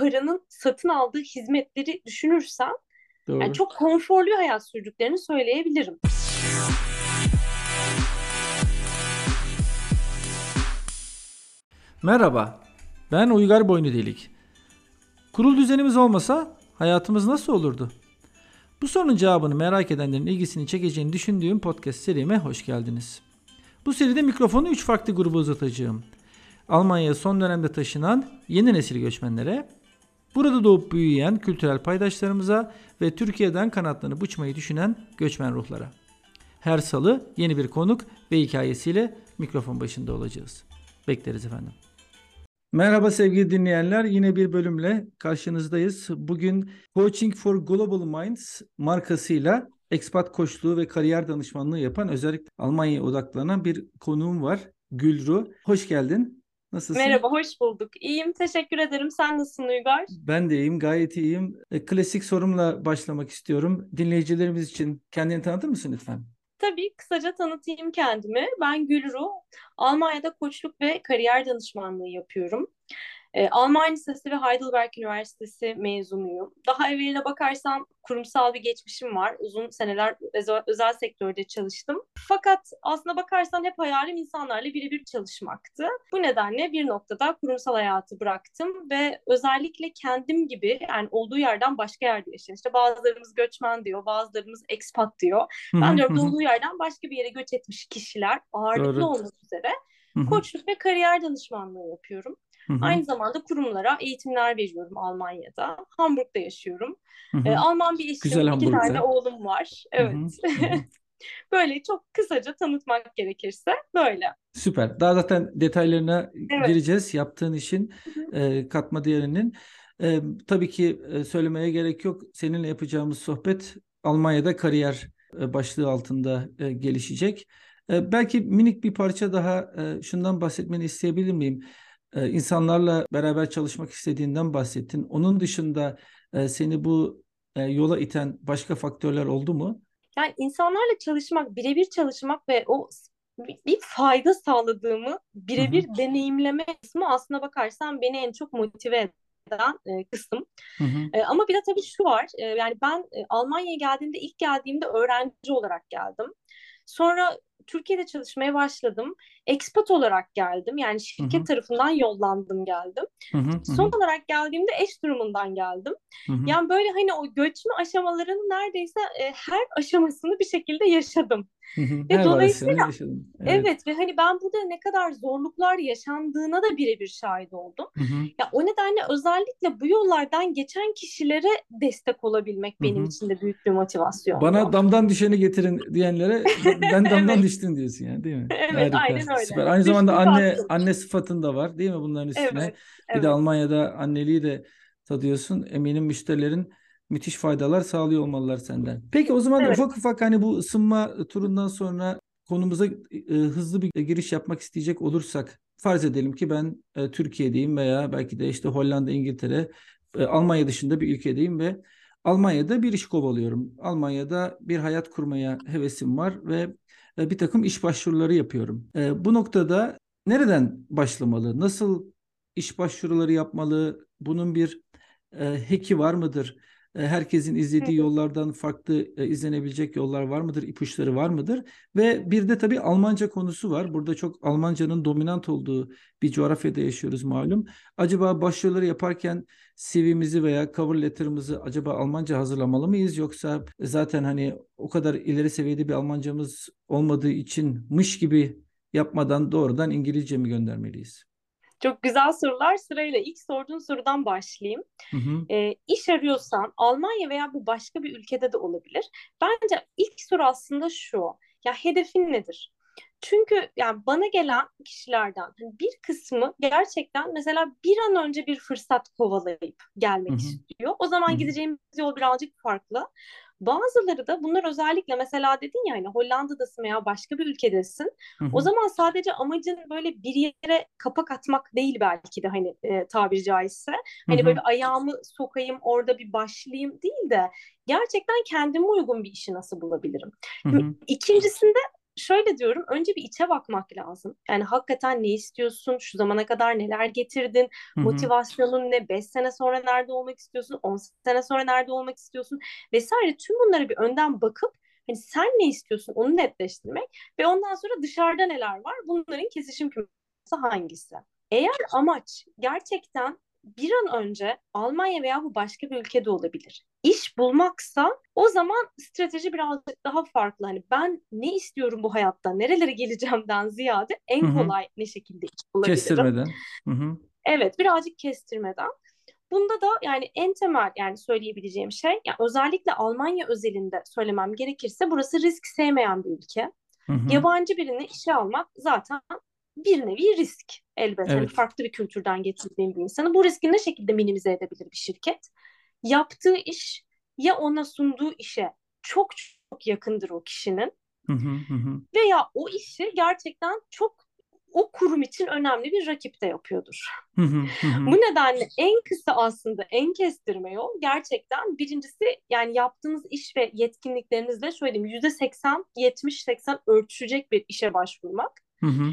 paranın satın aldığı hizmetleri düşünürsen Doğru. yani çok konforlu hayat sürdüklerini söyleyebilirim. Merhaba, ben Uygar Boynudelik. Kurul düzenimiz olmasa hayatımız nasıl olurdu? Bu sorunun cevabını merak edenlerin ilgisini çekeceğini düşündüğüm podcast serime hoş geldiniz. Bu seride mikrofonu 3 farklı gruba uzatacağım. Almanya'ya son dönemde taşınan yeni nesil göçmenlere, burada doğup büyüyen kültürel paydaşlarımıza ve Türkiye'den kanatlarını uçmayı düşünen göçmen ruhlara. Her salı yeni bir konuk ve hikayesiyle mikrofon başında olacağız. Bekleriz efendim. Merhaba sevgili dinleyenler. Yine bir bölümle karşınızdayız. Bugün Coaching for Global Minds markasıyla ekspat koçluğu ve kariyer danışmanlığı yapan özellikle Almanya'ya odaklanan bir konuğum var. Gülru. Hoş geldin. Nasılsın? Merhaba, hoş bulduk. İyiyim, teşekkür ederim. Sen nasılsın Uygar? Ben de iyiyim, gayet iyiyim. E, klasik sorumla başlamak istiyorum. Dinleyicilerimiz için kendini tanıtır mısın lütfen? Tabii kısaca tanıtayım kendimi. Ben Gülru. Almanya'da koçluk ve kariyer danışmanlığı yapıyorum. E, Alman Lisesi ve Heidelberg Üniversitesi mezunuyum. Daha evveline bakarsam kurumsal bir geçmişim var. Uzun seneler özel, özel sektörde çalıştım. Fakat aslına bakarsan hep hayalim insanlarla birebir çalışmaktı. Bu nedenle bir noktada kurumsal hayatı bıraktım ve özellikle kendim gibi yani olduğu yerden başka yerde yaşayan. İşte bazılarımız göçmen diyor, bazılarımız expat diyor. Ben diyorum olduğu yerden başka bir yere göç etmiş kişiler ağırlıklı Doğru. olmak üzere koçluk ve kariyer danışmanlığı yapıyorum. Hı hı. Aynı zamanda kurumlara eğitimler veriyorum Almanya'da. Hamburg'da yaşıyorum. Hı hı. Ee, Alman bir eşim, Güzel iki tane oğlum var. Evet. Hı hı. böyle çok kısaca tanıtmak gerekirse böyle. Süper. Daha zaten detaylarına evet. gireceğiz yaptığın işin e, katma değerinin. E, tabii ki e, söylemeye gerek yok. Seninle yapacağımız sohbet Almanya'da kariyer e, başlığı altında e, gelişecek. E, belki minik bir parça daha e, şundan bahsetmeni isteyebilir miyim? E, insanlarla beraber çalışmak istediğinden bahsettin. Onun dışında e, seni bu e, yola iten başka faktörler oldu mu? Yani insanlarla çalışmak, birebir çalışmak ve o bir fayda sağladığımı birebir deneyimleme kısmı aslına bakarsan beni en çok motive eden e, kısım. Hı hı. E, ama bir de tabii şu var, e, yani ben e, Almanya'ya geldiğimde ilk geldiğimde öğrenci olarak geldim. Sonra Türkiye'de çalışmaya başladım. Expat olarak geldim. Yani şirket Hı-hı. tarafından yollandım geldim. Hı-hı. Son olarak geldiğimde eş durumundan geldim. Hı-hı. Yani böyle hani o göçme aşamalarının neredeyse e, her aşamasını bir şekilde yaşadım. Ve her dolayısıyla evet. evet ve hani ben burada ne kadar zorluklar yaşandığına da birebir şahit oldum. Hı-hı. Ya o nedenle özellikle bu yollardan geçen kişilere destek olabilmek benim Hı-hı. için de büyük bir motivasyon. Bana damdan düşeni getirin diyenlere ben damdan evet. düştüm diyorsun yani değil mi? Evet Harika. aynen öyle. Süper. Aynı zamanda anne anne sıfatın da var değil mi bunların üstüne? Evet, bir evet. de Almanya'da anneliği de tadıyorsun. Eminim müşterilerin müthiş faydalar sağlıyor olmalılar senden. Peki o zaman evet. ufak ufak hani bu ısınma turundan sonra konumuza e, hızlı bir giriş yapmak isteyecek olursak farz edelim ki ben e, Türkiye'deyim veya belki de işte Hollanda, İngiltere, e, Almanya dışında bir ülkedeyim ve Almanya'da bir iş kovalıyorum. Almanya'da bir hayat kurmaya hevesim var ve bir takım iş başvuruları yapıyorum. E, bu noktada nereden başlamalı? Nasıl iş başvuruları yapmalı? Bunun bir e, heki var mıdır? E, herkesin izlediği yollardan farklı e, izlenebilecek yollar var mıdır? İpuçları var mıdır? Ve bir de tabii Almanca konusu var. Burada çok Almancanın dominant olduğu bir coğrafyada yaşıyoruz malum. Acaba başvuruları yaparken CV'mizi veya cover letter'ımızı acaba Almanca hazırlamalı mıyız? Yoksa zaten hani o kadar ileri seviyede bir Almancamız olmadığı için mış gibi yapmadan doğrudan İngilizce mi göndermeliyiz? Çok güzel sorular. Sırayla ilk sorduğun sorudan başlayayım. Hı hı. E, iş arıyorsan Almanya veya bu başka bir ülkede de olabilir. Bence ilk soru aslında şu. Ya hedefin nedir? Çünkü yani bana gelen kişilerden hani bir kısmı gerçekten mesela bir an önce bir fırsat kovalayıp gelmek Hı-hı. istiyor. O zaman Hı-hı. gideceğimiz yol birazcık farklı. Bazıları da bunlar özellikle mesela dedin ya hani Hollanda'dasın veya başka bir ülkedesin. Hı hı. O zaman sadece amacın böyle bir yere kapak atmak değil belki de hani e, tabiri caizse. Hani hı hı. böyle ayağımı sokayım orada bir başlayayım değil de gerçekten kendime uygun bir işi nasıl bulabilirim. Hı hı. İkincisinde şöyle diyorum, önce bir içe bakmak lazım. Yani hakikaten ne istiyorsun, şu zamana kadar neler getirdin, Hı-hı. motivasyonun ne, 5 sene sonra nerede olmak istiyorsun, 10 sene sonra nerede olmak istiyorsun vesaire. Tüm bunlara bir önden bakıp hani sen ne istiyorsun onu netleştirmek ve ondan sonra dışarıda neler var bunların kesişim kümesi hangisi? Eğer amaç gerçekten bir an önce Almanya veya bu başka bir ülkede olabilir. İş bulmaksa o zaman strateji birazcık daha farklı. Hani ben ne istiyorum bu hayatta, nerelere geleceğimden ziyade en Hı-hı. kolay ne şekilde iş bulabilirim. Kestirmeden. Hı-hı. Evet, birazcık kestirmeden. Bunda da yani en temel yani söyleyebileceğim şey yani özellikle Almanya özelinde söylemem gerekirse burası risk sevmeyen bir ülke. Hı hı. Yabancı birini işe almak zaten bir nevi risk elbette. Hani evet. Yani farklı bir kültürden getirdiğim bir insanı. Bu riski ne şekilde minimize edebilir bir şirket? Yaptığı iş ya ona sunduğu işe çok çok yakındır o kişinin. Hı hı hı. Veya o işi gerçekten çok o kurum için önemli bir rakip de yapıyordur. Bu nedenle en kısa aslında en kestirme yol gerçekten birincisi yani yaptığınız iş ve yetkinliklerinizle şöyle diyeyim yüzde seksen, yetmiş, seksen örtüşecek bir işe başvurmak.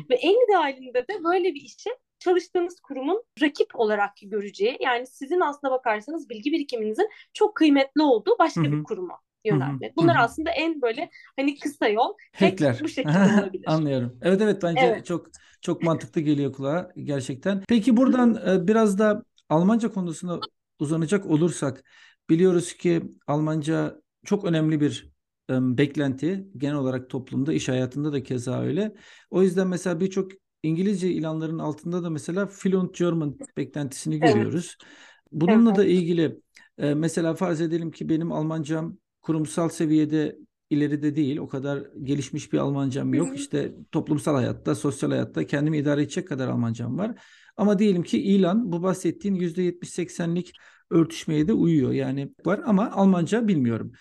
Ve en idealinde de böyle bir işe çalıştığınız kurumun rakip olarak göreceği yani sizin aslında bakarsanız bilgi birikiminizin çok kıymetli olduğu başka bir kuruma yönelmek. Bunlar aslında en böyle hani kısa yol. Hackler. Bu şekilde olabilir. Anlıyorum. Evet evet bence evet. çok çok mantıklı geliyor kulağa gerçekten. Peki buradan e, biraz da Almanca konusuna uzanacak olursak biliyoruz ki Almanca çok önemli bir beklenti genel olarak toplumda iş hayatında da keza öyle. O yüzden mesela birçok İngilizce ilanların altında da mesela fluent German beklentisini görüyoruz. Bununla evet. da ilgili mesela farz edelim ki benim Almancam kurumsal seviyede ileride değil. O kadar gelişmiş bir Almancam yok. İşte toplumsal hayatta, sosyal hayatta kendimi idare edecek kadar Almancam var. Ama diyelim ki ilan bu bahsettiğin %70-80'lik örtüşmeye de uyuyor. Yani var ama Almanca bilmiyorum.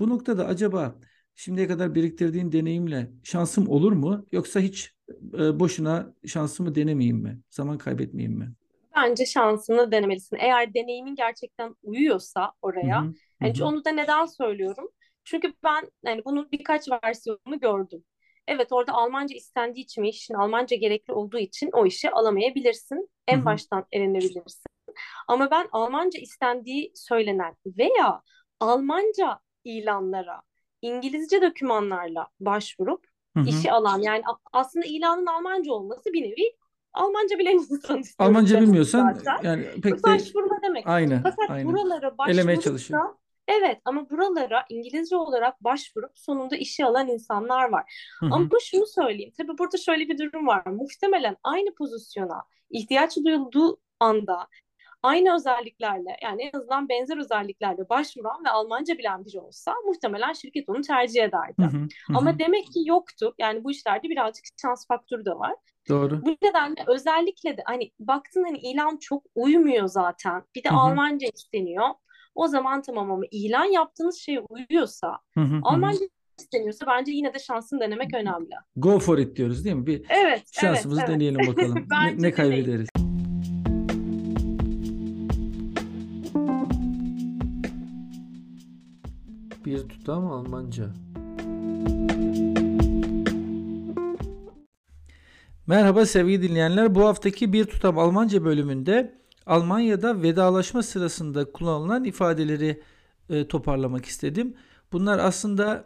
Bu noktada acaba şimdiye kadar biriktirdiğin deneyimle şansım olur mu? Yoksa hiç e, boşuna şansımı denemeyeyim mi? Zaman kaybetmeyeyim mi? Bence şansını denemelisin. Eğer deneyimin gerçekten uyuyorsa oraya. Hı hı, yani hı. onu da neden söylüyorum? Çünkü ben yani bunun birkaç versiyonunu gördüm. Evet orada Almanca istendiği için ve işin Almanca gerekli olduğu için o işi alamayabilirsin. En Hı-hı. baştan elenebilirsin. Ama ben Almanca istendiği söylenen veya Almanca ilanlara İngilizce dokümanlarla başvurup Hı-hı. işi alan yani aslında ilanın Almanca olması bir nevi Almanca bilen insan Almanca bilmiyorsan zaten. yani pek de başvurma demek. Aynen. Fakat aynen. buralara başvurursa Evet ama buralara İngilizce olarak başvurup sonunda işe alan insanlar var. Hı hı. Ama şunu söyleyeyim. Tabii burada şöyle bir durum var. Muhtemelen aynı pozisyona ihtiyaç duyulduğu anda aynı özelliklerle yani en azından benzer özelliklerle başvuran ve Almanca bilen biri olsa muhtemelen şirket onu tercih ederdi. Hı hı, hı. Ama demek ki yoktu. Yani bu işlerde birazcık şans faktörü de var. Doğru. Bu nedenle özellikle de hani baktın hani ilan çok uymuyor zaten. Bir de hı hı. Almanca isteniyor. O zaman tamam ama ilan yaptığınız şey uyuyorsa, hı hı, Almanca hı. isteniyorsa bence yine de şansını denemek önemli. Go for it diyoruz değil mi? Bir evet, şansımızı evet, deneyelim evet. bakalım. ne, ne kaybederiz? Bir tutam Almanca. Merhaba sevgili dinleyenler. Bu haftaki Bir Tutam Almanca bölümünde Almanya'da vedalaşma sırasında kullanılan ifadeleri e, toparlamak istedim. Bunlar aslında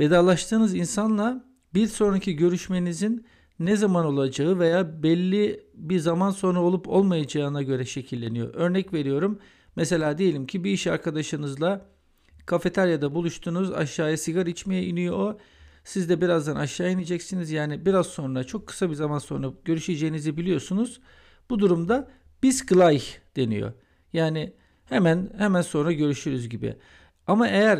vedalaştığınız insanla bir sonraki görüşmenizin ne zaman olacağı veya belli bir zaman sonra olup olmayacağına göre şekilleniyor. Örnek veriyorum. Mesela diyelim ki bir iş arkadaşınızla kafeteryada buluştunuz. Aşağıya sigara içmeye iniyor o. Siz de birazdan aşağı ineceksiniz. Yani biraz sonra çok kısa bir zaman sonra görüşeceğinizi biliyorsunuz. Bu durumda bis gleich deniyor. Yani hemen hemen sonra görüşürüz gibi. Ama eğer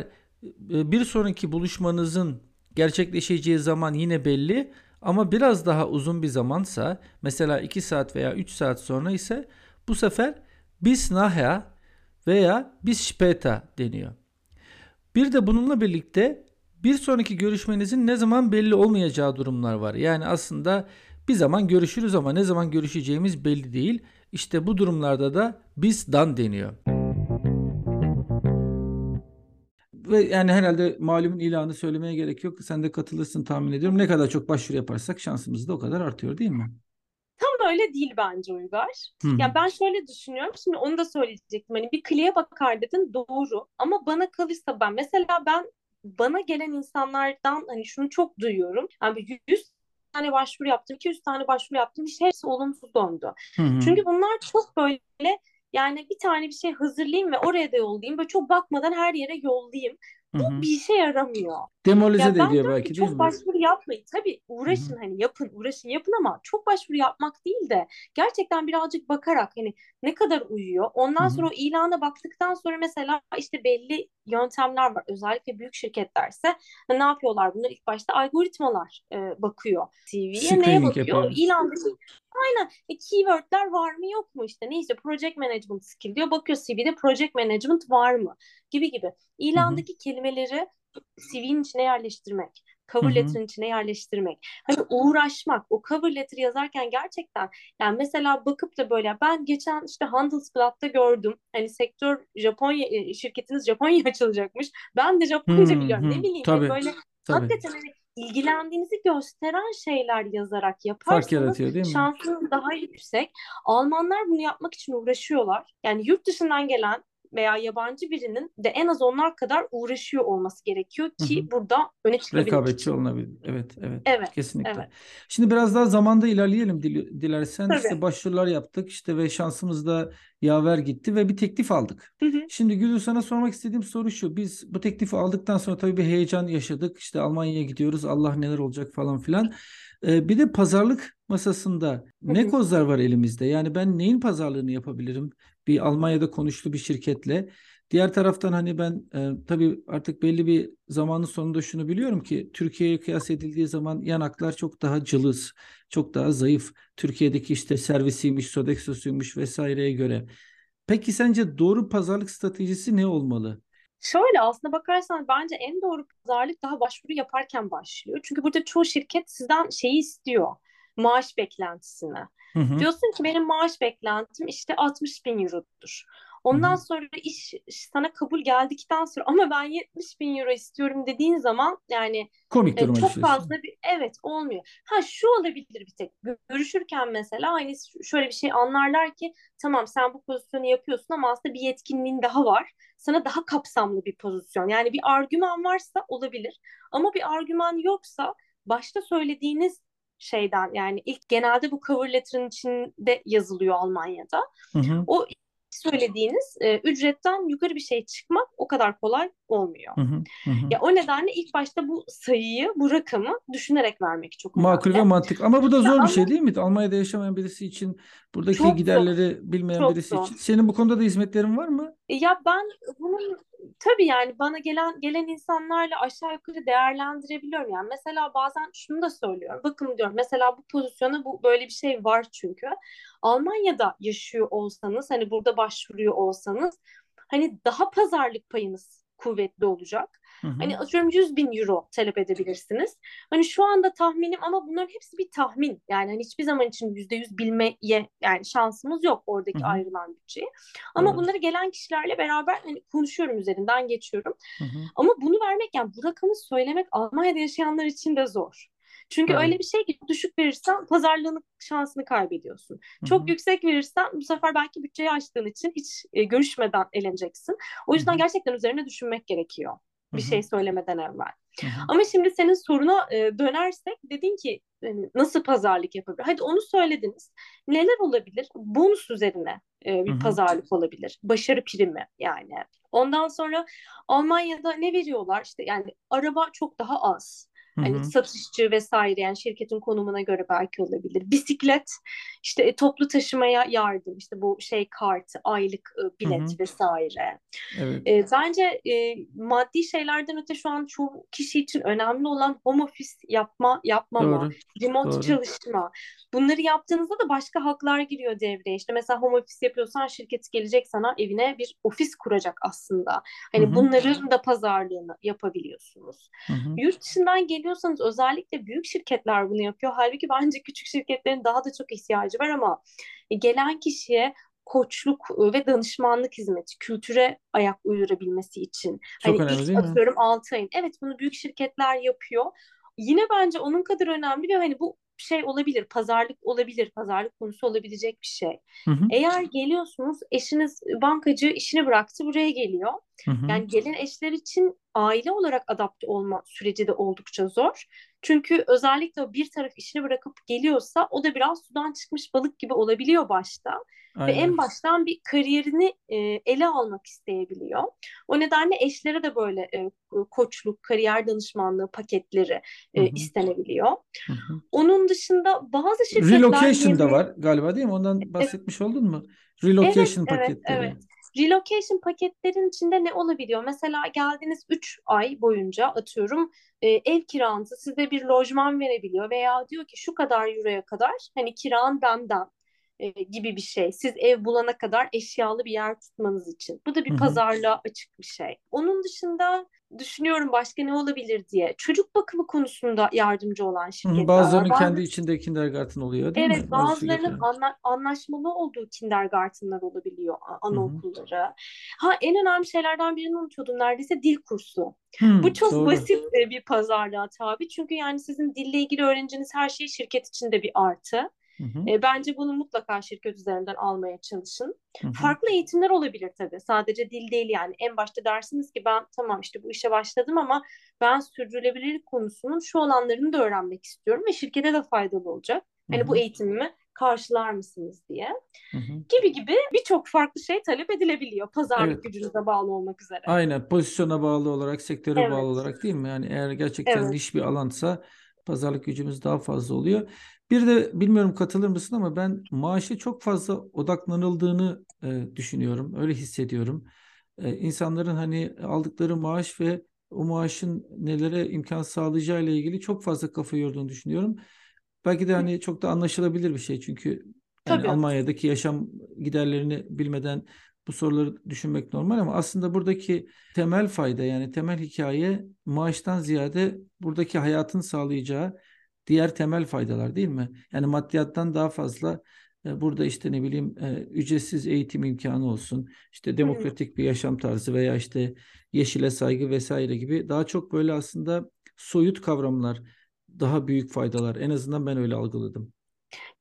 e, bir sonraki buluşmanızın gerçekleşeceği zaman yine belli ama biraz daha uzun bir zamansa mesela 2 saat veya 3 saat sonra ise bu sefer bis nachher veya bis später deniyor. Bir de bununla birlikte bir sonraki görüşmenizin ne zaman belli olmayacağı durumlar var. Yani aslında bir zaman görüşürüz ama ne zaman görüşeceğimiz belli değil. İşte bu durumlarda da bis dan deniyor. ve yani herhalde malumun ilanı söylemeye gerek yok. Sen de katılırsın tahmin ediyorum. Ne kadar çok başvuru yaparsak şansımız da o kadar artıyor değil mi? Öyle değil bence Uygar. Hmm. Ya ben şöyle düşünüyorum. Şimdi onu da söyleyecektim. Hani bir kliye bakar dedin doğru. Ama bana kalırsa ben mesela ben bana gelen insanlardan hani şunu çok duyuyorum. Yani 100 tane başvuru yaptım, 200 tane başvuru yaptım. İşte hepsi olumsuz döndü. Hı hı. Çünkü bunlar çok böyle yani bir tane bir şey hazırlayayım ve oraya da yollayayım. Böyle çok bakmadan her yere yollayayım. Bu Hı-hı. bir işe yaramıyor. Demolize ya de ediyor belki değil çok mi? başvuru yapmayın. Tabii uğraşın Hı-hı. hani yapın, uğraşın yapın ama çok başvuru yapmak değil de gerçekten birazcık bakarak hani ne kadar uyuyor. Ondan Hı-hı. sonra o ilana baktıktan sonra mesela işte belli yöntemler var. Özellikle büyük şirketlerse hani ne yapıyorlar? Bunlar ilk başta algoritmalar e, bakıyor CV'ye. Neye bakıyor? Yapalım. İlandaki Aynen. E, keywordler var mı yok mu işte neyse project management skill diyor. Bakıyor CV'de project management var mı gibi gibi. İlandaki Hı-hı. Kelimeleri CV'nin içine yerleştirmek, cover letter'ın içine yerleştirmek. Hani uğraşmak, o cover letter yazarken gerçekten yani mesela bakıp da böyle ben geçen işte Handelsblatt'ta gördüm. Hani sektör Japonya e, şirketiniz Japonya açılacakmış. Ben de Japonca hmm, biliyorum. Hmm, ne bileyim tabii, böyle tabii. hakikaten hani ilgilendiğinizi gösteren şeyler yazarak yaparsanız şansınız daha yüksek. Almanlar bunu yapmak için uğraşıyorlar. Yani yurt dışından gelen veya yabancı birinin de en az onlar kadar uğraşıyor olması gerekiyor ki Hı-hı. burada öne çıkabilmek Rekabetçi olunabilir. Evet, evet. Evet. Kesinlikle. Evet. Şimdi biraz daha zamanda ilerleyelim dil- dilersen. Tabii. İşte başvurular yaptık işte ve şansımız da yaver gitti ve bir teklif aldık. Hı hı. Şimdi Gülür sana sormak istediğim soru şu. Biz bu teklifi aldıktan sonra tabii bir heyecan yaşadık. İşte Almanya'ya gidiyoruz. Allah neler olacak falan filan. Ee, bir de pazarlık masasında ne kozlar var elimizde? Yani ben neyin pazarlığını yapabilirim? Bir Almanya'da konuştu bir şirketle. Diğer taraftan hani ben e, tabii artık belli bir zamanın sonunda şunu biliyorum ki Türkiye'ye kıyas edildiği zaman yanaklar çok daha cılız, çok daha zayıf. Türkiye'deki işte servisiymiş, Sodexo'suymuş vesaireye göre. Peki sence doğru pazarlık stratejisi ne olmalı? Şöyle aslında bakarsan bence en doğru pazarlık daha başvuru yaparken başlıyor. Çünkü burada çoğu şirket sizden şeyi istiyor. Maaş beklentisini. Hı hı. Diyorsun ki benim maaş beklentim işte 60 bin eurodur. Ondan Hı-hı. sonra iş sana kabul geldikten sonra ama ben 70 bin euro istiyorum dediğin zaman yani Komik e, çok fazla bir evet olmuyor. Ha şu olabilir bir tek görüşürken mesela hani şöyle bir şey anlarlar ki tamam sen bu pozisyonu yapıyorsun ama aslında bir yetkinliğin daha var. Sana daha kapsamlı bir pozisyon. Yani bir argüman varsa olabilir ama bir argüman yoksa başta söylediğiniz şeyden yani ilk genelde bu cover letter'ın içinde yazılıyor Almanya'da. Hı hı. O söylediğiniz e, ücretten yukarı bir şey çıkmak o kadar kolay olmuyor. Hı hı, hı. Ya o nedenle ilk başta bu sayıyı, bu rakamı düşünerek vermek çok önemli. Makul ve mantık. Ama bu da zor ya bir şey değil mi? Almanya'da yaşamayan birisi için, buradaki çok giderleri zor. bilmeyen çok birisi zor. için. Senin bu konuda da hizmetlerin var mı? Ya ben bunun tabii yani bana gelen gelen insanlarla aşağı yukarı değerlendirebiliyorum. Yani mesela bazen şunu da söylüyorum. Bakın diyorum mesela bu pozisyona bu böyle bir şey var çünkü. Almanya'da yaşıyor olsanız hani burada başvuruyor olsanız hani daha pazarlık payınız kuvvetli olacak. Hı hı. Hani atıyorum 100 bin euro talep edebilirsiniz. Hani şu anda tahminim ama bunların hepsi bir tahmin. Yani hani hiçbir zaman için yüzde yüz bilmeye yani şansımız yok oradaki hı hı. ayrılan bütçeyi. Ama evet. bunları gelen kişilerle beraber hani konuşuyorum üzerinden geçiyorum. Hı hı. Ama bunu vermek yani bu rakamı söylemek Almanya'da yaşayanlar için de zor. Çünkü evet. öyle bir şey ki düşük verirsen pazarlığın şansını kaybediyorsun. Hı-hı. Çok yüksek verirsen bu sefer belki bütçeyi açtığın için hiç e, görüşmeden eleneceksin. O yüzden Hı-hı. gerçekten üzerine düşünmek gerekiyor bir Hı-hı. şey söylemeden evvel. Hı-hı. Ama şimdi senin soruna e, dönersek dedin ki e, nasıl pazarlık yapabilir? Hadi onu söylediniz. Neler olabilir? Bonus üzerine e, bir Hı-hı. pazarlık olabilir. Başarı primi yani. Ondan sonra Almanya'da ne veriyorlar? İşte yani araba çok daha az. Hani Hı-hı. satışçı vesaire yani şirketin konumuna göre belki olabilir. Bisiklet, işte e, toplu taşımaya yardım, işte bu şey kart, aylık bilet Hı-hı. vesaire. Evet. E, bence e, maddi şeylerden öte şu an çoğu kişi için önemli olan home office yapma, yapmama, Doğru. remote Doğru. çalışma. Bunları yaptığınızda da başka haklar giriyor devreye. İşte mesela home office yapıyorsan şirket gelecek sana evine bir ofis kuracak aslında. Hani Hı-hı. bunların da pazarlığını yapabiliyorsunuz. Hı-hı. Yurt dışından geliyorsanız özellikle büyük şirketler bunu yapıyor. Halbuki bence küçük şirketlerin daha da çok ihtiyacı var ama gelen kişiye koçluk e, ve danışmanlık hizmeti kültüre ayak uydurabilmesi için. Çok hani önemli ilk değil atıyorum mi? 6 ayın. Evet bunu büyük şirketler yapıyor. Yine bence onun kadar önemli ve hani bu şey olabilir, pazarlık olabilir, pazarlık konusu olabilecek bir şey. Hı hı. Eğer geliyorsunuz, eşiniz bankacı işini bıraktı, buraya geliyor. Hı hı. Yani gelen eşler için aile olarak adapte olma süreci de oldukça zor. Çünkü özellikle bir taraf işini bırakıp geliyorsa o da biraz sudan çıkmış balık gibi olabiliyor başta. Aynen. Ve en baştan bir kariyerini e, ele almak isteyebiliyor. O nedenle eşlere de böyle e, koçluk, kariyer danışmanlığı paketleri e, istenebiliyor. Hı hı. Onun dışında bazı şirketler... Relocation da var galiba değil mi? Ondan bahsetmiş oldun mu? Relocation evet, paketleri. Evet, evet. Relocation paketlerin içinde ne olabiliyor? Mesela geldiniz 3 ay boyunca atıyorum e, ev kiranızı size bir lojman verebiliyor veya diyor ki şu kadar euroya kadar hani kiran benden e, gibi bir şey. Siz ev bulana kadar eşyalı bir yer tutmanız için. Bu da bir Hı-hı. pazarlığa açık bir şey. Onun dışında düşünüyorum başka ne olabilir diye. Çocuk bakımı konusunda yardımcı olan şirketler Bazılarının var. kendi içinde kindergarten oluyor değil evet, mi? Evet bazılarının anla, anlaşmalı olduğu kindergartenlar olabiliyor anaokulları. Hı-hı. Ha en önemli şeylerden birini unutuyordum neredeyse dil kursu. Hmm, Bu çok doğru. basit bir pazarlığa tabi. Çünkü yani sizin dille ilgili öğreneceğiniz her şey şirket içinde bir artı. Hı hı. E, bence bunu mutlaka şirket üzerinden almaya çalışın. Hı hı. Farklı eğitimler olabilir tabii. Sadece dil değil yani. En başta dersiniz ki ben tamam işte bu işe başladım ama ben sürdürülebilirlik konusunun şu alanlarını da öğrenmek istiyorum ve şirkete de faydalı olacak. Hani bu eğitimimi karşılar mısınız diye. Hı hı. Gibi gibi birçok farklı şey talep edilebiliyor. Pazarlık evet. gücünüze bağlı olmak üzere. Aynen. Pozisyona bağlı olarak, sektöre evet. bağlı olarak değil mi? Yani eğer gerçekten evet. niş bir alansa pazarlık gücümüz daha fazla oluyor. Bir de bilmiyorum katılır mısın ama ben maaşa çok fazla odaklanıldığını e, düşünüyorum. Öyle hissediyorum. E, insanların hani aldıkları maaş ve o maaşın nelere imkan sağlayacağı ile ilgili çok fazla kafa yorduğunu düşünüyorum. Belki de hani çok da anlaşılabilir bir şey çünkü yani Almanya'daki yaşam giderlerini bilmeden bu soruları düşünmek normal ama aslında buradaki temel fayda yani temel hikaye maaştan ziyade buradaki hayatın sağlayacağı diğer temel faydalar değil mi? Yani maddiyattan daha fazla e, burada işte ne bileyim e, ücretsiz eğitim imkanı olsun, işte demokratik bir yaşam tarzı veya işte yeşile saygı vesaire gibi daha çok böyle aslında soyut kavramlar daha büyük faydalar. En azından ben öyle algıladım.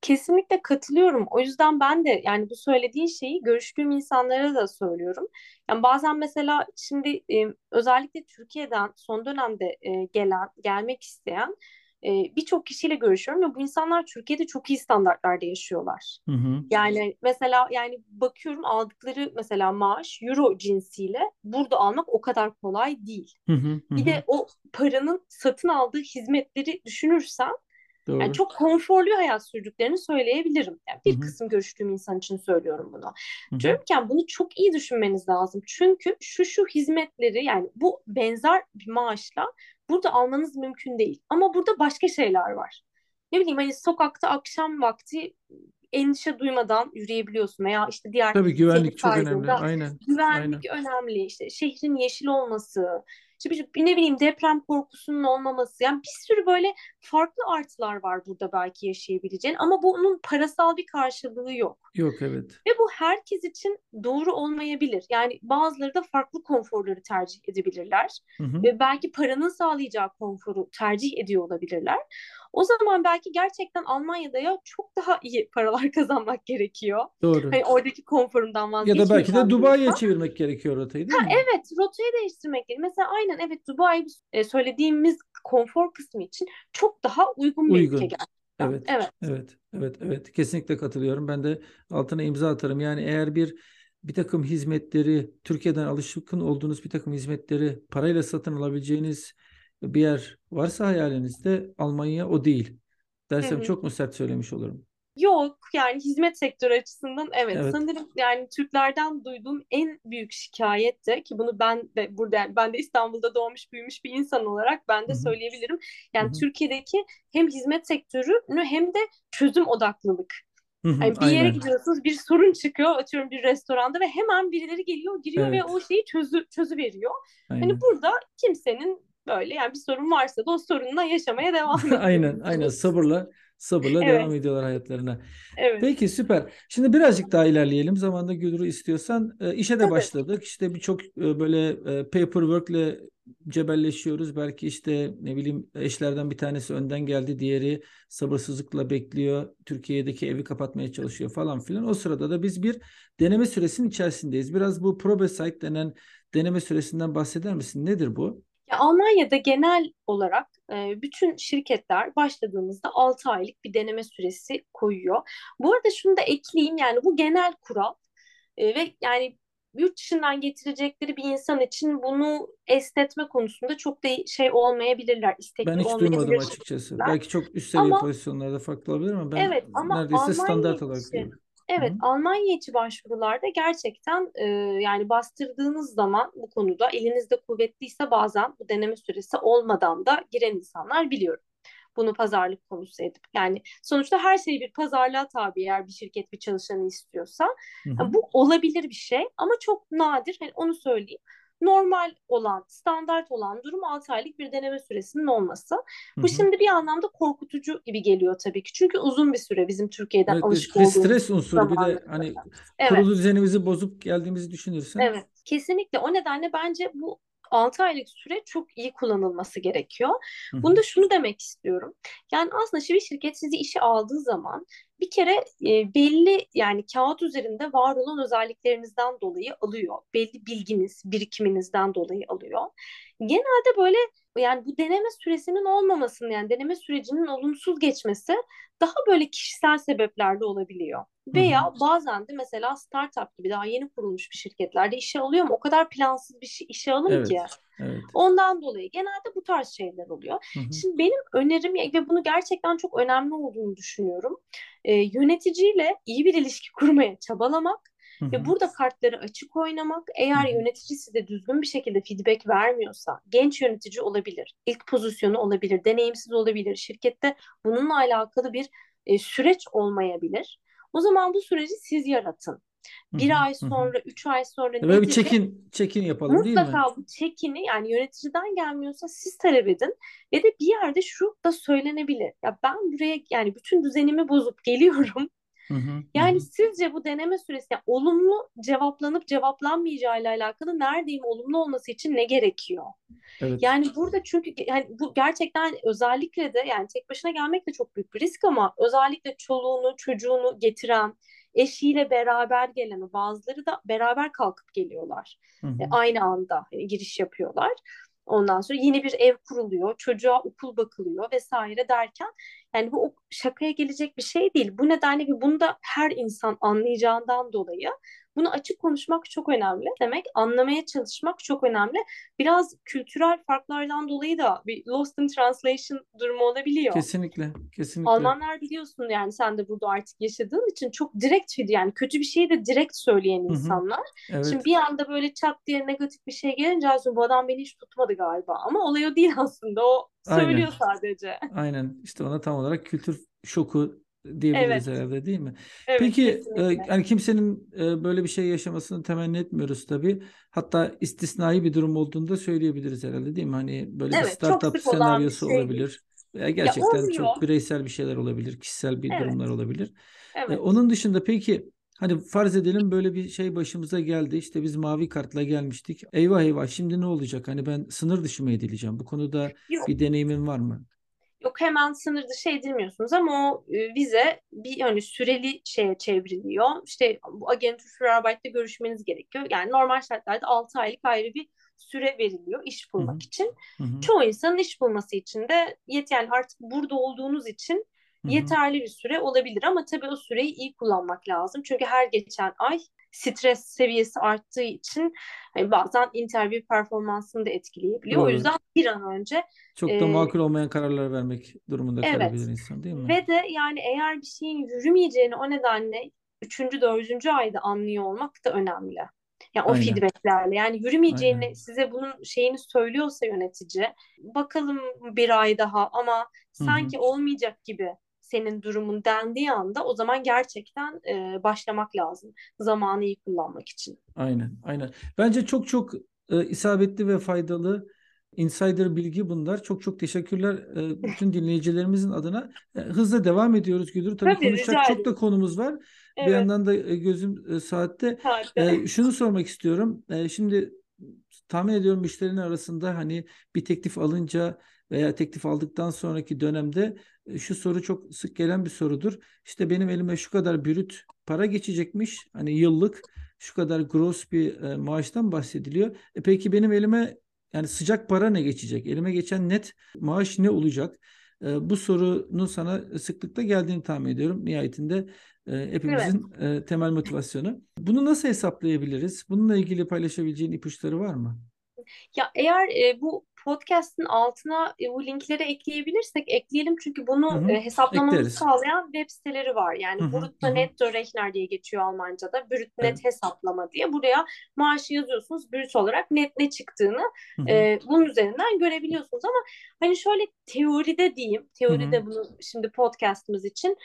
Kesinlikle katılıyorum. O yüzden ben de yani bu söylediğin şeyi görüştüğüm insanlara da söylüyorum. Yani bazen mesela şimdi e, özellikle Türkiye'den son dönemde e, gelen, gelmek isteyen e, birçok kişiyle görüşüyorum ve bu insanlar Türkiye'de çok iyi standartlarda yaşıyorlar. Hı hı. Yani mesela yani bakıyorum aldıkları mesela maaş euro cinsiyle burada almak o kadar kolay değil. Hı hı hı. Bir de o paranın satın aldığı hizmetleri düşünürsen Doğru. Yani çok konforlu hayat sürdüklerini söyleyebilirim. Yani bir Hı-hı. kısım görüştüğüm insan için söylüyorum bunu. Hı-hı. Bunu çok iyi düşünmeniz lazım. Çünkü şu şu hizmetleri yani bu benzer bir maaşla burada almanız mümkün değil. Ama burada başka şeyler var. Ne bileyim hani sokakta akşam vakti endişe duymadan yürüyebiliyorsun veya işte diğer Tabii güvenlik çok önemli. Aynen. Güvenlik Aynen. önemli. İşte şehrin yeşil olması, işte bir, ne bileyim deprem korkusunun olmaması. Yani bir sürü böyle farklı artılar var burada belki yaşayabileceğin ama bunun parasal bir karşılığı yok. Yok evet. Ve bu herkes için doğru olmayabilir. Yani bazıları da farklı konforları tercih edebilirler. Hı hı. Ve belki paranın sağlayacağı konforu tercih ediyor olabilirler. O zaman belki gerçekten Almanya'da ya çok daha iyi paralar kazanmak gerekiyor. Doğru. Hani oradaki konforundan vazgeçmek. Ya da belki de Dubai'ye çevirmek gerekiyor rotayı değil ha, mi? Evet rotayı değiştirmek gerekiyor. Mesela aynen evet Dubai e, söylediğimiz konfor kısmı için çok daha uygun, uygun. bir ülke gerçekten. Evet, evet. Evet. Evet. Evet. Kesinlikle katılıyorum. Ben de altına imza atarım. Yani eğer bir bir takım hizmetleri Türkiye'den alışkın olduğunuz bir takım hizmetleri parayla satın alabileceğiniz bir yer varsa hayalinizde Almanya o değil. Dersem hı hı. çok mu sert söylemiş olurum? Yok yani hizmet sektörü açısından evet. evet. Sanırım yani Türklerden duyduğum en büyük şikayet de ki bunu ben de burada ben de İstanbul'da doğmuş büyümüş bir insan olarak ben de Hı-hı. söyleyebilirim. Yani Hı-hı. Türkiye'deki hem hizmet sektörünü hem de çözüm odaklılık. Yani bir yere gidiyorsunuz bir sorun çıkıyor atıyorum bir restoranda ve hemen birileri geliyor giriyor evet. ve o şeyi çözü çözü veriyor. Hani burada kimsenin böyle yani bir sorun varsa da o sorunla yaşamaya devam ediyor. aynen aynen sabırla sabırla Evet. devam ediyorlar hayatlarına. Evet. Peki süper. Şimdi birazcık daha ilerleyelim. Zamanda Gülru istiyorsan e, işe de Tabii. başladık. İşte birçok e, böyle e, paperwork'le cebelleşiyoruz. Belki işte ne bileyim eşlerden bir tanesi önden geldi, diğeri sabırsızlıkla bekliyor. Türkiye'deki evi kapatmaya çalışıyor falan filan. O sırada da biz bir deneme süresinin içerisindeyiz. Biraz bu probesite denen deneme süresinden bahseder misin? Nedir bu? Ya Almanya'da genel olarak e, bütün şirketler başladığımızda 6 aylık bir deneme süresi koyuyor. Bu arada şunu da ekleyeyim yani bu genel kural E, ve yani yurt dışından getirecekleri bir insan için bunu esnetme konusunda çok da şey olmayabilirler, istekli Ben hiç duymadım açıkçası. Belki çok üst seviye Ama pozisyonlarda farklı olabilir ama ben evet ama neredeyse Almanya standart olarak için. Evet, Hı hı. Almanya içi başvurularda gerçekten e, yani bastırdığınız zaman bu konuda elinizde kuvvetliyse bazen bu deneme süresi olmadan da giren insanlar biliyorum. Bunu pazarlık konusu edip yani sonuçta her şey bir pazarlığa tabi eğer bir şirket bir çalışanı istiyorsa. Yani bu olabilir bir şey ama çok nadir. Hani onu söyleyeyim. Normal olan, standart olan durum 6 aylık bir deneme süresinin olması. Bu hı. şimdi bir anlamda korkutucu gibi geliyor tabii ki. Çünkü uzun bir süre bizim Türkiye'den Evet, alışık olduğumuz stres unsuru bir de hani Evet, kurulu düzenimizi bozup geldiğimizi düşünürsen. evet. Kesinlikle. O nedenle bence bu 6 aylık süre çok iyi kullanılması gerekiyor. Bunda şunu demek istiyorum. Yani aslında bir şirket sizi işe aldığı zaman bir kere e, belli yani kağıt üzerinde var olan özelliklerinizden dolayı alıyor. Belli bilginiz, birikiminizden dolayı alıyor. Genelde böyle yani bu deneme süresinin olmamasının yani deneme sürecinin olumsuz geçmesi daha böyle kişisel sebeplerle olabiliyor. Veya bazen de mesela startup gibi daha yeni kurulmuş bir şirketlerde işe alıyor mu? O kadar plansız bir şey işe alın Evet, ki. evet. Ondan dolayı genelde bu tarz şeyler oluyor. Hı hı. Şimdi benim önerim ve bunu gerçekten çok önemli olduğunu düşünüyorum. Ee, yöneticiyle iyi bir ilişki kurmaya çabalamak Hı ve burada kartları açık oynamak. Eğer hı. yönetici size düzgün bir şekilde feedback vermiyorsa, genç yönetici olabilir, ilk pozisyonu olabilir, deneyimsiz olabilir, şirkette bununla alakalı bir e, süreç olmayabilir. O zaman bu süreci siz yaratın. Bir hı. ay sonra, üç ay sonra Böyle bir check-in check-in yapalım değil mi? Mutlaka bu çekini yani yöneticiden gelmiyorsa siz talep edin ve de bir yerde şu da söylenebilir. Ya ben buraya yani bütün düzenimi bozup geliyorum. Hı hı. Yani hı. sizce bu deneme süresi yani olumlu cevaplanıp cevaplanmayacağı ile alakalı neredeyim olumlu olması için ne gerekiyor? Evet. Yani burada çünkü yani bu gerçekten özellikle de yani tek başına gelmek de çok büyük bir risk ama özellikle çoluğunu çocuğunu getiren eşiyle beraber gelen bazıları da beraber kalkıp geliyorlar. Hı hı. E, aynı anda e, giriş yapıyorlar. Ondan sonra yeni bir ev kuruluyor, çocuğa okul bakılıyor vesaire derken yani bu şakaya gelecek bir şey değil. Bu nedenle ve bunu da her insan anlayacağından dolayı bunu açık konuşmak çok önemli. Demek anlamaya çalışmak çok önemli. Biraz kültürel farklardan dolayı da bir lost in translation durumu olabiliyor. Kesinlikle, kesinlikle. Almanlar biliyorsun yani sen de burada artık yaşadığın için çok direkt yani kötü bir şeyi de direkt söyleyen insanlar. Evet. Şimdi bir anda böyle çat diye negatif bir şey gelince "Ay, bu adam beni hiç tutmadı galiba. Ama olay o değil aslında. O Aynen. söylüyor sadece. Aynen. İşte ona tam olarak kültür şoku diyebiliriz Evet. herhalde değil mi? Evet, Peki e, kesinlikle. yani kimsenin e, böyle bir şey yaşamasını temenni etmiyoruz tabii. Hatta istisnai bir durum olduğunu da söyleyebiliriz herhalde değil mi? Hani böyle bir Evet, çok startup bir senaryosu şey olabilir. Veya Ya gerçekten oluyor. çok bireysel bir şeyler olabilir, kişisel bir Evet, durumlar olabilir. E, evet. onun dışında peki hani farz edelim böyle bir şey başımıza geldi. İşte biz mavi kartla gelmiştik. Eyvah eyvah şimdi ne olacak? Hani ben sınır dışı mı edileceğim? Bu konuda Yok. bir deneyimin var mı? Yok hemen sınır dışı edilmiyorsunuz ama o e, vize bir hani süreli şeye çevriliyor. İşte bu Agentur für Arbeit'te görüşmeniz gerekiyor. Yani normal şartlarda 6 aylık ayrı bir süre veriliyor iş bulmak için. Hı hı. Çoğu insanın iş bulması için de yet yani artık burada olduğunuz için Hı hı. yeterli bir süre olabilir ama tabii o süreyi iyi kullanmak lazım. Çünkü her geçen ay stres seviyesi arttığı için hani bazen interview performansını da etkileyebiliyor. O Doğru. yüzden bir an önce Çok da e, makul olmayan kararlar vermek durumunda Evet. kalabilir insan değil mi? Ve de yani eğer bir şeyin yürümeyeceğini o nedenle üçüncü, dördüncü ayda anlıyor olmak da önemli. Yani o Aynen. feedbacklerle yani yürümeyeceğini Aynen. size bunun şeyini söylüyorsa yönetici bakalım bir ay daha ama sanki olmayacak gibi senin durumun dendiği anda o zaman gerçekten e, başlamak lazım zamanı iyi kullanmak için. Aynen, aynen. Bence çok çok e, isabetli ve faydalı Insider bilgi bunlar. Çok çok teşekkürler e, bütün dinleyicilerimizin adına. E, hızla devam ediyoruz Güldür. Tabii, Tabii konuşacak çok da konumuz var. Evet. Bir yandan da e, gözüm saatte. saatte. Şunu sormak istiyorum. Şimdi tahmin ediyorum müşterinin arasında hani bir teklif alınca veya teklif aldıktan sonraki dönemde şu soru çok sık gelen bir sorudur. İşte benim elime şu kadar bürüt para geçecekmiş. Hani yıllık şu kadar gross bir e, maaştan bahsediliyor. E peki benim elime yani sıcak para ne geçecek? Elime geçen net maaş ne olacak? E, bu sorunun sana sıklıkla geldiğini tahmin ediyorum. Nihayetinde e, hepimizin evet. e, temel motivasyonu. Bunu nasıl hesaplayabiliriz? Bununla ilgili paylaşabileceğin ipuçları var mı? Ya eğer e, bu podcast'in altına e, bu linkleri ekleyebilirsek ekleyelim çünkü bunu hı hı. E, hesaplamamızı Ekleriz. sağlayan web siteleri var. Yani Brutto Netto Rechner diye geçiyor Almanca'da. Brut Net evet. hesaplama diye. Buraya maaşı yazıyorsunuz. Brüt olarak net ne çıktığını e, bunun üzerinden görebiliyorsunuz ama hani şöyle teoride diyeyim. Teoride hı hı. bunu şimdi podcast'ımız için.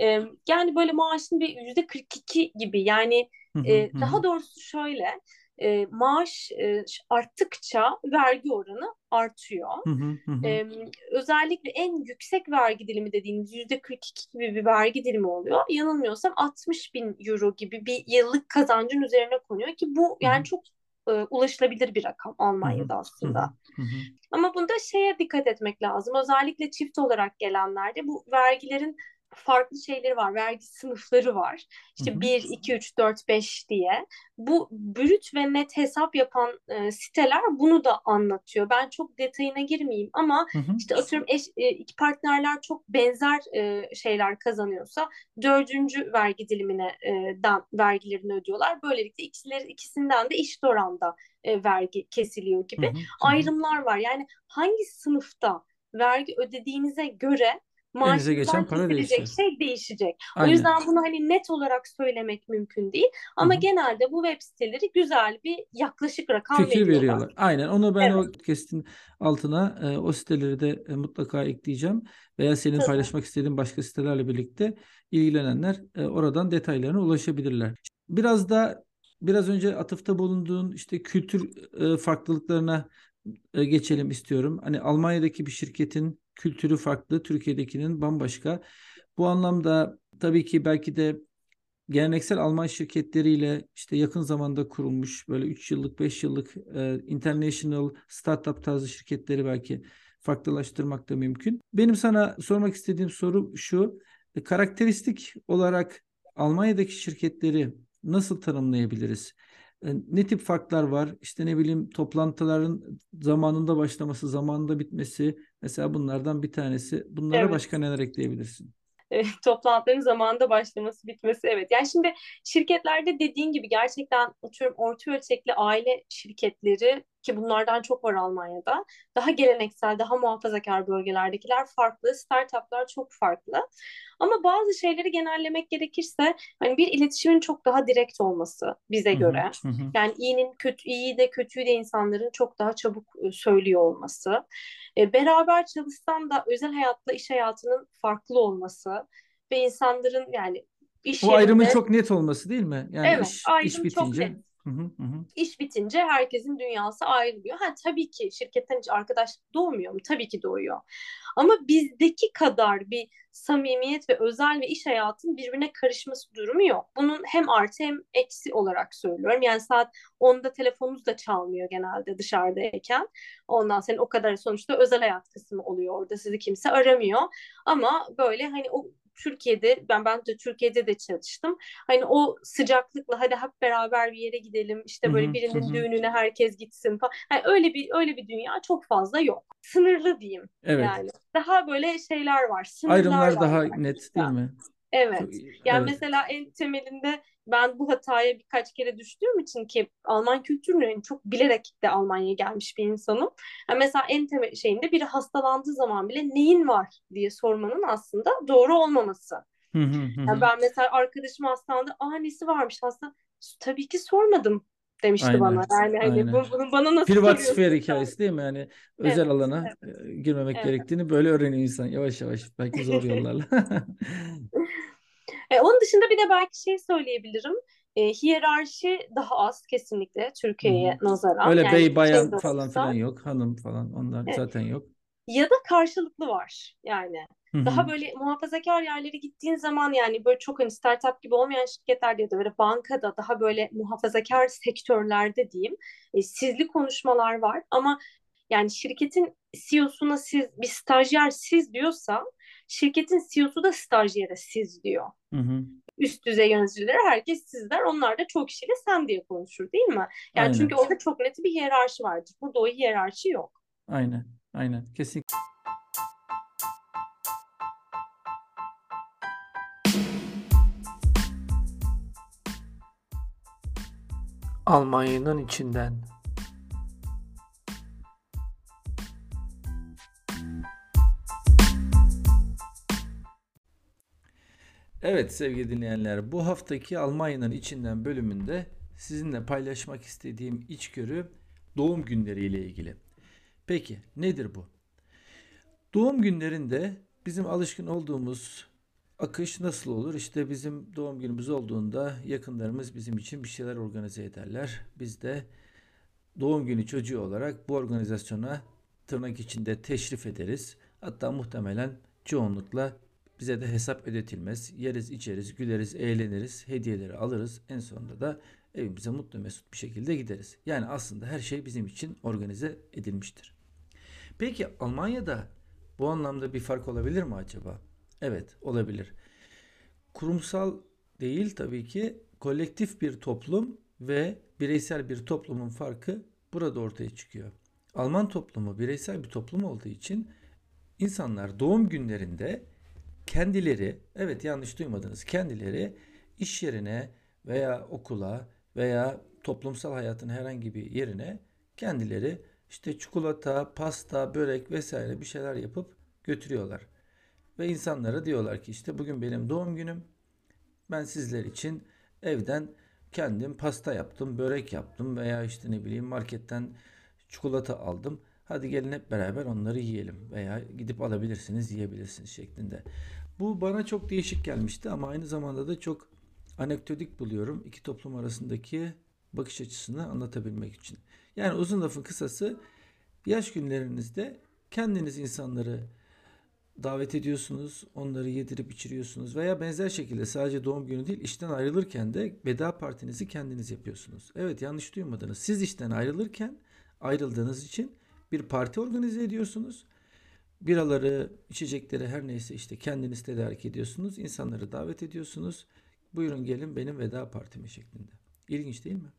E, yani böyle maaşın bir yüzde 42 gibi yani. E, daha doğrusu şöyle e, maaş e, arttıkça vergi oranı artıyor. Hı hı hı. E, özellikle en yüksek vergi dilimi dediğimiz yüzde 42 gibi bir vergi dilimi oluyor. Yanılmıyorsam 60 bin euro gibi bir yıllık kazancın üzerine konuyor ki bu yani hı hı. çok e, ulaşılabilir bir rakam Almanya'da aslında. Hı hı. Ama bunda şeye dikkat etmek lazım. Özellikle çift olarak gelenlerde bu vergilerin farklı şeyleri var. Vergi sınıfları var. İşte hı hı. 1, 2, 3, 4, 5 diye. Bu brüt ve net hesap yapan e, siteler bunu da anlatıyor. Ben çok detayına girmeyeyim ama hı hı. işte atıyorum eş, e, iki partnerler çok benzer e, şeyler kazanıyorsa dördüncü vergi dilimine e, dan, vergilerini ödüyorlar. Böylelikle ikisileri, ikisinden de eşit oranda e, vergi kesiliyor gibi hı hı. ayrımlar var. Yani hangi sınıfta vergi ödediğinize göre Elinize geçen para değişecek. şey değişecek. Aynen. O yüzden bunu hani net olarak söylemek mümkün değil. Ama Hı-hı. genelde bu web siteleri güzel bir yaklaşık rakam Fikir veriyorlar. veriyorlar. Aynen. Onu ben evet. o kestin altına e, o siteleri de e, mutlaka ekleyeceğim. Veya senin Tabii. paylaşmak istediğin başka sitelerle birlikte ilgilenenler e, oradan detaylarına ulaşabilirler. Biraz da biraz önce atıfta bulunduğun işte kültür e, farklılıklarına e, geçelim istiyorum. Hani Almanya'daki bir şirketin kültürü farklı, Türkiye'dekinin bambaşka. Bu anlamda tabii ki belki de geleneksel Alman şirketleriyle işte yakın zamanda kurulmuş böyle 3 yıllık 5 yıllık e, international startup tarzı şirketleri belki farklılaştırmak da mümkün. Benim sana sormak istediğim soru şu. E, karakteristik olarak Almanya'daki şirketleri nasıl tanımlayabiliriz? E, ne tip farklar var? İşte ne bileyim toplantıların zamanında başlaması, zamanında bitmesi mesela bunlardan bir tanesi. Bunlara evet. başka neler ekleyebilirsin? E, toplantıların zamanında başlaması, bitmesi evet. Yani şimdi şirketlerde dediğin gibi gerçekten atıyorum orta ölçekli aile şirketleri ki bunlardan çok var Almanya'da. Daha geleneksel, daha muhafazakar bölgelerdekiler farklı, startuplar çok farklı. Ama bazı şeyleri genellemek gerekirse hani bir iletişimin çok daha direkt olması bize göre. Yani iyinin kötü iyi de kötüyü de insanların çok daha çabuk ıı, söylüyor olması. E, beraber çalışsan da özel hayatla iş hayatının farklı olması ve insanların yani iş Bu yerinde... ayrımın çok net olması değil mi? Yani evet, iş, ayrım iş bitince... çok net. Hı hı hı. İş bitince herkesin dünyası ayrılıyor. Ha tabii ki şirketten hiç arkadaşlık doğmuyor mu? Tabii ki doğuyor. Ama bizdeki kadar bir samimiyet ve özel ve iş hayatının birbirine karışması durumu yok. Bunun hem artı hem eksi olarak söylüyorum. Yani saat 10'da telefonunuz da çalmıyor genelde dışarıdayken. Ondan sonra o kadar sonuçta özel hayat kısmı oluyor orada. Sizi kimse aramıyor. Ama böyle hani o Türkiye'de ben ben de Türkiye'de de çalıştım. Hani o sıcaklıkla hadi hep beraber bir yere gidelim. işte böyle birinin hı düğününe herkes gitsin falan. Yani öyle bir öyle bir dünya çok fazla yok. Sınırlı diyeyim. Evet. Yani daha böyle şeyler var. Ayrımlar var daha yani. net değil mi? Evet. Yani evet. mesela en temelinde ben bu hataya birkaç kere düştüğüm için ki Alman kültürünü çok bilerek de Almanya'ya gelmiş bir insanım. Yani mesela en temel şeyinde biri hastalandığı zaman bile neyin var diye sormanın aslında doğru olmaması. yani ben mesela arkadaşım hastalandı, aa nesi varmış hasta? Tabii ki sormadım demişti aynen, bana. Yani hani bu, bunu bana nasıl Privat sfer hikayesi değil mi? Yani özel evet, alana evet. girmemek evet. gerektiğini böyle öğreniyor insan yavaş yavaş belki zor yollarla. E, onun dışında bir de belki şey söyleyebilirim. E, hiyerarşi daha az kesinlikle Türkiye'ye nazaran. Öyle yani bey bayan şey falan filan yok. Hanım falan onlar evet. zaten yok. Ya da karşılıklı var yani. Hı-hı. Daha böyle muhafazakar yerlere gittiğin zaman yani böyle çok hani startup gibi olmayan şirketlerde ya da böyle bankada daha böyle muhafazakar sektörlerde diyeyim e, sizli konuşmalar var ama yani şirketin CEO'suna siz bir stajyer siz diyorsa şirketin CEO'su da stajyere siz diyor. Hı hı. Üst düzey yöneticilere herkes sizler onlar da çok kişiyle sen diye konuşur değil mi? Yani Aynen. çünkü orada çok net bir hiyerarşi vardır. Burada o hiyerarşi yok. Aynen. Aynen. Kesinlikle. Almanya'nın içinden. Evet sevgili dinleyenler bu haftaki Almanya'nın içinden bölümünde sizinle paylaşmak istediğim içgörü doğum günleri ile ilgili. Peki nedir bu? Doğum günlerinde bizim alışkın olduğumuz akış nasıl olur? İşte bizim doğum günümüz olduğunda yakınlarımız bizim için bir şeyler organize ederler. Biz de doğum günü çocuğu olarak bu organizasyona tırnak içinde teşrif ederiz. Hatta muhtemelen çoğunlukla bize de hesap ödetilmez. Yeriz, içeriz, güleriz, eğleniriz, hediyeleri alırız. En sonunda da evimize mutlu mesut bir şekilde gideriz. Yani aslında her şey bizim için organize edilmiştir. Peki Almanya'da bu anlamda bir fark olabilir mi acaba? Evet, olabilir. Kurumsal değil tabii ki kolektif bir toplum ve bireysel bir toplumun farkı burada ortaya çıkıyor. Alman toplumu bireysel bir toplum olduğu için insanlar doğum günlerinde kendileri, evet yanlış duymadınız, kendileri iş yerine veya okula veya toplumsal hayatın herhangi bir yerine kendileri işte çikolata, pasta, börek vesaire bir şeyler yapıp götürüyorlar. Ve insanlara diyorlar ki işte bugün benim doğum günüm. Ben sizler için evden kendim pasta yaptım, börek yaptım veya işte ne bileyim marketten çikolata aldım. Hadi gelin hep beraber onları yiyelim veya gidip alabilirsiniz, yiyebilirsiniz şeklinde. Bu bana çok değişik gelmişti ama aynı zamanda da çok anekdotik buluyorum iki toplum arasındaki bakış açısını anlatabilmek için. Yani uzun lafın kısası yaş günlerinizde kendiniz insanları davet ediyorsunuz, onları yedirip içiriyorsunuz veya benzer şekilde sadece doğum günü değil işten ayrılırken de veda partinizi kendiniz yapıyorsunuz. Evet yanlış duymadınız. Siz işten ayrılırken ayrıldığınız için bir parti organize ediyorsunuz. Biraları, içecekleri her neyse işte kendiniz tedarik ediyorsunuz. İnsanları davet ediyorsunuz. Buyurun gelin benim veda partimi şeklinde. İlginç değil mi?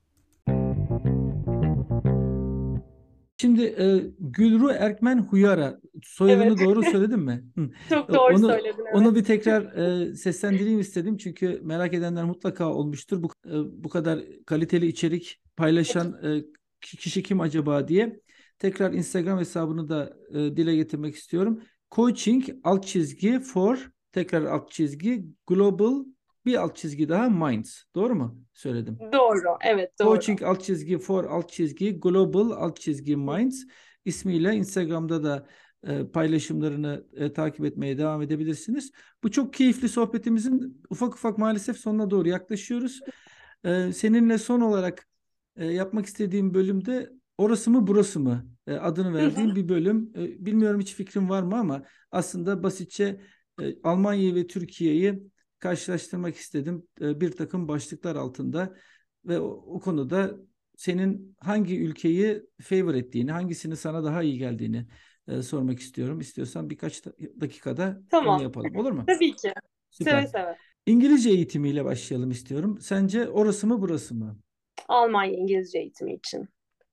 Şimdi e, Gülru Erkmen Huyara soyadını evet. doğru söyledim mi? Çok doğru onu, söyledin. Evet. Onu bir tekrar e, seslendireyim istedim çünkü merak edenler mutlaka olmuştur. Bu, e, bu kadar kaliteli içerik paylaşan e, kişi kim acaba diye. Tekrar Instagram hesabını da e, dile getirmek istiyorum. Coaching alt çizgi for tekrar alt çizgi global bir alt çizgi daha Minds. Doğru mu söyledim? Doğru. Evet doğru. Coaching alt çizgi for alt çizgi Global alt çizgi Minds ismiyle Instagram'da da e, paylaşımlarını e, takip etmeye devam edebilirsiniz. Bu çok keyifli sohbetimizin ufak ufak maalesef sonuna doğru yaklaşıyoruz. E, seninle son olarak e, yapmak istediğim bölümde orası mı burası mı e, adını verdiğim bir bölüm. E, bilmiyorum hiç fikrim var mı ama aslında basitçe e, Almanya'yı ve Türkiye'yi karşılaştırmak istedim e, bir takım başlıklar altında ve o, o konuda senin hangi ülkeyi favor ettiğini, hangisinin sana daha iyi geldiğini e, sormak istiyorum. İstiyorsan birkaç dakikada tamam. onu yapalım. Olur mu? Tabii ki. Süper. Seve seve. İngilizce eğitimiyle başlayalım istiyorum. Sence orası mı burası mı? Almanya İngilizce eğitimi için.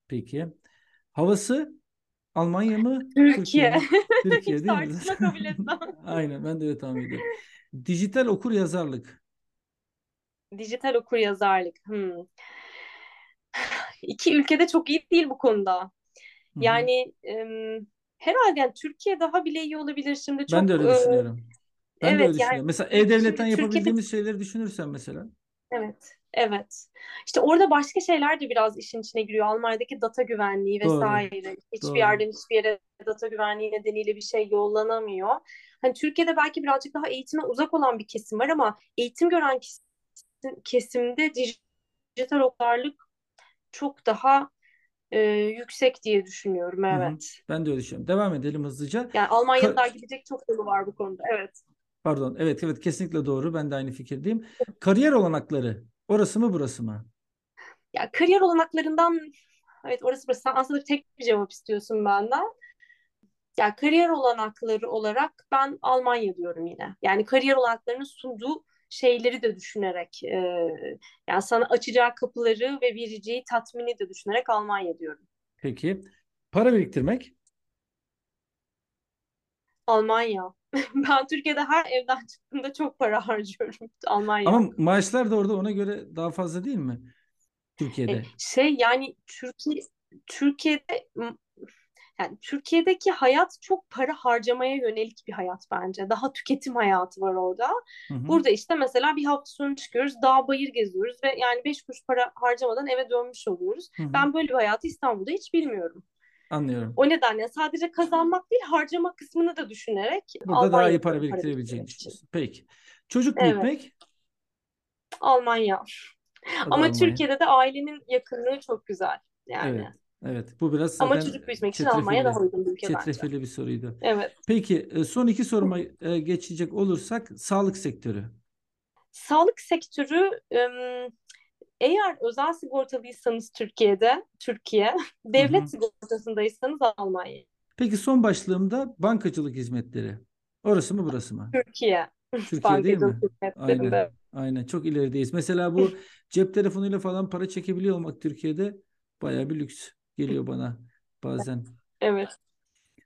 Peki. Havası Almanya mı? Türkiye. Türkiye, Türkiye değil mi? kabul etmem. Aynen ben de öyle tahmin ediyorum. Dijital okur yazarlık. Dijital okur yazarlık. Hmm. İki ülkede çok iyi değil bu konuda. Yani ım, herhalde yani Türkiye daha bile iyi olabilir şimdi çok. Ben de öyle düşünüyorum. Ben evet, de öyle düşünüyorum. Yani, mesela E-Devlet'ten yapabildiğimiz Türkiye'de... şeyleri düşünürsen mesela. Evet. Evet. İşte orada başka şeyler de biraz işin içine giriyor. Almanya'daki data güvenliği vesaire. Doğru. Hiçbir Doğru. yerden hiçbir yere data güvenliği nedeniyle bir şey yollanamıyor. Hani Türkiye'de belki birazcık daha eğitime uzak olan bir kesim var ama eğitim gören kesim, kesimde dijital okuryarlık çok daha e, yüksek diye düşünüyorum. Evet. Hı hı. Ben de öyle düşünüyorum. Devam edelim hızlıca. Yani Almanya'da Ka- gidecek çok yolu var bu konuda. Evet. Pardon. Evet evet kesinlikle doğru. Ben de aynı fikirdeyim. Kariyer olanakları orası mı burası mı? Ya kariyer olanaklarından evet orası burası. aslında tek bir cevap istiyorsun benden. Ya kariyer olanakları olarak ben Almanya diyorum yine. Yani kariyer olanaklarının sunduğu şeyleri de düşünerek e, yani sana açacağı kapıları ve vereceği tatmini de düşünerek Almanya diyorum. Peki. Para biriktirmek? Almanya. ben Türkiye'de her evden çıktığımda çok para harcıyorum. Almanya. Ama maaşlar da orada ona göre daha fazla değil mi? Türkiye'de. E, şey yani Türkiye Türkiye'de yani Türkiye'deki hayat çok para harcamaya yönelik bir hayat bence. Daha tüketim hayatı var orada. Hı hı. Burada işte mesela bir hafta sonu çıkıyoruz, dağ bayır geziyoruz ve yani beş kuruş para harcamadan eve dönmüş oluyoruz. Hı hı. Ben böyle bir hayatı İstanbul'da hiç bilmiyorum. Anlıyorum. O nedenle sadece kazanmak değil harcama kısmını da düşünerek Burada daha iyi para biriktirebileceğini düşünüyorsun. Peki. Çocuk büyütmek? Evet. Almanya. Ama Almanya. Türkiye'de de ailenin yakınlığı çok güzel. Yani. Evet. Evet bu biraz zaten Ama çocuk büyütmek için Almanya daha uygun bir ülke çetrefilli bence. bir soruydu. Evet. Peki e, son iki soruma e, geçecek olursak sağlık sektörü. Sağlık sektörü eğer özel sigortalıysanız Türkiye'de, Türkiye, devlet sigortasındaysanız Almanya. Peki son başlığımda bankacılık hizmetleri. Orası mı burası mı? Türkiye. Türkiye değil mi? Aynen. Aynen. Çok ilerideyiz. Mesela bu cep telefonuyla falan para çekebiliyor olmak Türkiye'de bayağı bir lüks geliyor bana bazen. Evet.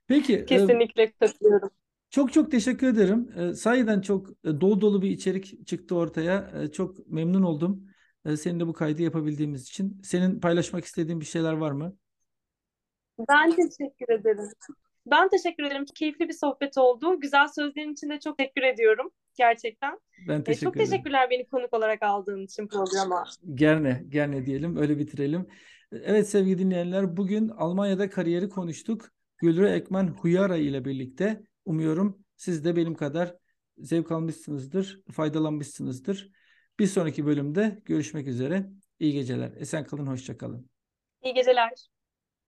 Peki. E, Kesinlikle e, katılıyorum. Çok çok teşekkür ederim. E, sahiden çok e, dolu dolu bir içerik çıktı ortaya. E, çok memnun oldum. E, seninle bu kaydı yapabildiğimiz için. Senin paylaşmak istediğin bir şeyler var mı? Ben teşekkür ederim. Ben teşekkür ederim. Keyifli bir sohbet oldu. Güzel sözlerin için de çok teşekkür ediyorum. Gerçekten. Ben e, teşekkür Çok ederim. teşekkürler beni konuk olarak aldığın için programa. Gerne, gerne diyelim. Öyle bitirelim. Evet sevgili dinleyenler bugün Almanya'da kariyeri konuştuk. Gülre Ekmen Huyara ile birlikte umuyorum siz de benim kadar zevk almışsınızdır, faydalanmışsınızdır. Bir sonraki bölümde görüşmek üzere. İyi geceler. Esen kalın, hoşça kalın. İyi geceler.